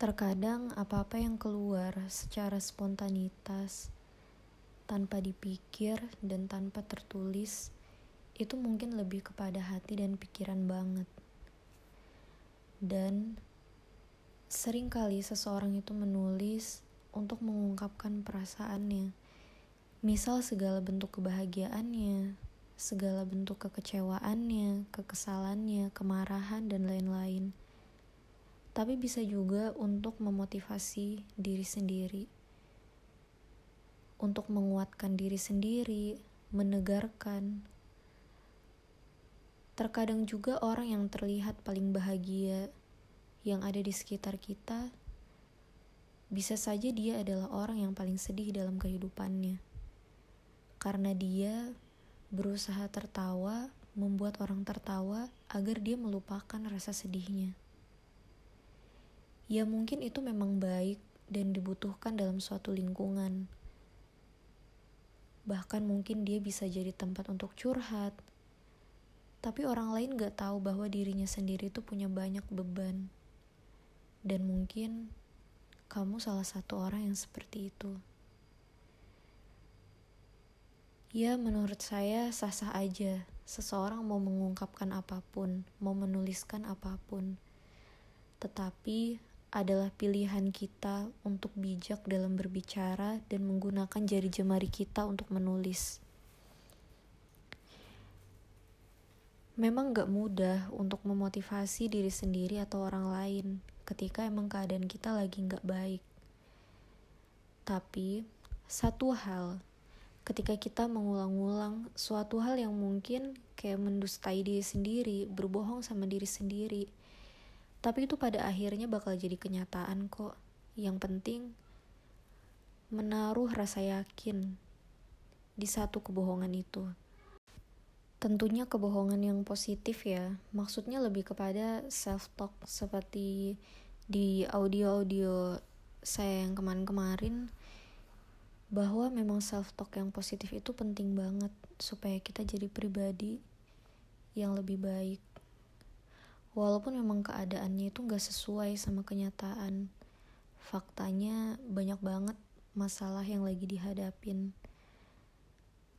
Terkadang apa-apa yang keluar secara spontanitas, tanpa dipikir dan tanpa tertulis, itu mungkin lebih kepada hati dan pikiran banget. Dan sering kali seseorang itu menulis untuk mengungkapkan perasaannya. Misal segala bentuk kebahagiaannya, segala bentuk kekecewaannya, kekesalannya, kemarahan, dan lain-lain tapi bisa juga untuk memotivasi diri sendiri, untuk menguatkan diri sendiri, menegarkan. Terkadang juga orang yang terlihat paling bahagia yang ada di sekitar kita, bisa saja dia adalah orang yang paling sedih dalam kehidupannya, karena dia berusaha tertawa, membuat orang tertawa agar dia melupakan rasa sedihnya. Ya mungkin itu memang baik dan dibutuhkan dalam suatu lingkungan. Bahkan mungkin dia bisa jadi tempat untuk curhat. Tapi orang lain gak tahu bahwa dirinya sendiri itu punya banyak beban. Dan mungkin kamu salah satu orang yang seperti itu. Ya, menurut saya sah-sah aja. Seseorang mau mengungkapkan apa pun, mau menuliskan apa pun. Tetapi adalah pilihan kita untuk bijak dalam berbicara dan menggunakan jari jemari kita untuk menulis. Memang gak mudah untuk memotivasi diri sendiri atau orang lain ketika emang keadaan kita lagi gak baik. Tapi, satu hal, ketika kita mengulang-ulang suatu hal yang mungkin kayak mendustai diri sendiri, berbohong sama diri sendiri, tapi itu pada akhirnya bakal jadi kenyataan kok. Yang penting menaruh rasa yakin di satu kebohongan itu. Tentunya kebohongan yang positif ya, maksudnya lebih kepada self-talk seperti di audio-audio saya yang kemarin-kemarin bahwa memang self-talk yang positif itu penting banget supaya kita jadi pribadi yang lebih baik walaupun memang keadaannya itu gak sesuai sama kenyataan faktanya banyak banget masalah yang lagi dihadapin.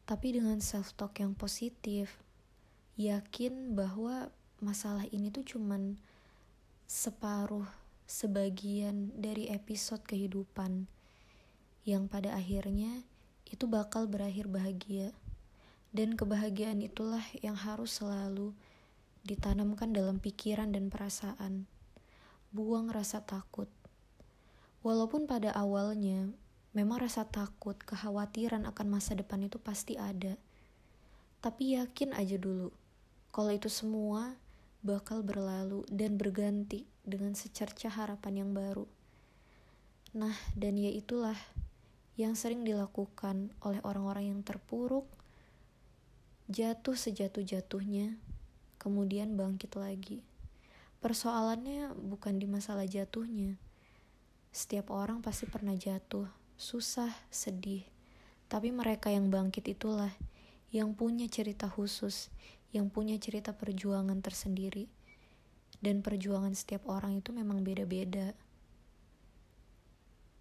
Tapi dengan self talk yang positif yakin bahwa masalah ini tuh cuman separuh sebagian dari episode kehidupan yang pada akhirnya itu bakal berakhir bahagia. Dan kebahagiaan itulah yang harus selalu ditanamkan dalam pikiran dan perasaan. Buang rasa takut. Walaupun pada awalnya memang rasa takut, kekhawatiran akan masa depan itu pasti ada. Tapi yakin aja dulu, kalau itu semua bakal berlalu dan berganti dengan secerca harapan yang baru. Nah, dan ya itulah yang sering dilakukan oleh orang-orang yang terpuruk, jatuh sejatuh-jatuhnya, kemudian bangkit lagi. Persoalannya bukan di masalah jatuhnya. Setiap orang pasti pernah jatuh, susah, sedih. Tapi mereka yang bangkit itulah yang punya cerita khusus, yang punya cerita perjuangan tersendiri. Dan perjuangan setiap orang itu memang beda-beda.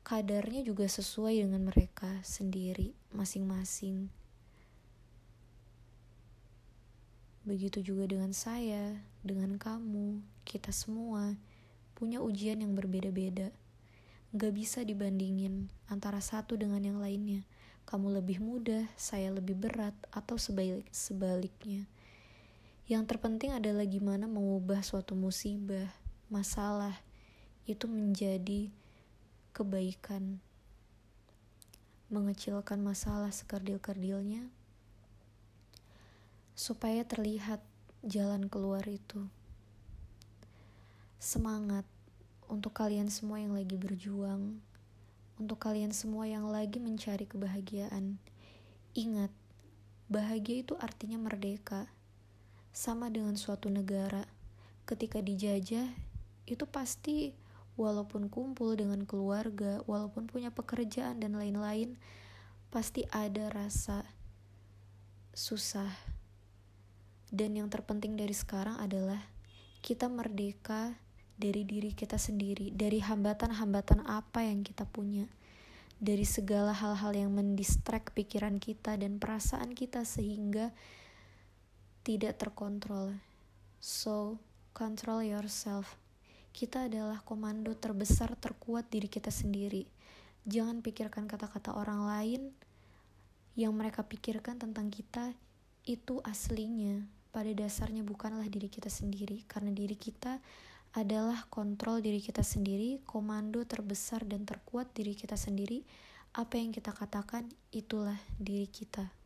Kadarnya juga sesuai dengan mereka sendiri, masing-masing. Begitu juga dengan saya, dengan kamu, kita semua punya ujian yang berbeda-beda. Gak bisa dibandingin antara satu dengan yang lainnya. Kamu lebih mudah, saya lebih berat, atau sebalik sebaliknya. Yang terpenting adalah gimana mengubah suatu musibah, masalah, itu menjadi kebaikan. Mengecilkan masalah sekerdil-kerdilnya, supaya terlihat jalan keluar itu. Semangat untuk kalian semua yang lagi berjuang, untuk kalian semua yang lagi mencari kebahagiaan. Ingat, bahagia itu artinya merdeka, sama dengan suatu negara. Ketika dijajah, itu pasti walaupun kumpul dengan keluarga, walaupun punya pekerjaan dan lain-lain, pasti ada rasa susah dan yang terpenting dari sekarang adalah kita merdeka dari diri kita sendiri, dari hambatan-hambatan apa yang kita punya, dari segala hal-hal yang mendistract pikiran kita dan perasaan kita sehingga tidak terkontrol. So, control yourself. Kita adalah komando terbesar terkuat diri kita sendiri. Jangan pikirkan kata-kata orang lain yang mereka pikirkan tentang kita itu aslinya pada dasarnya bukanlah diri kita sendiri karena diri kita adalah kontrol diri kita sendiri, komando terbesar dan terkuat diri kita sendiri. Apa yang kita katakan itulah diri kita.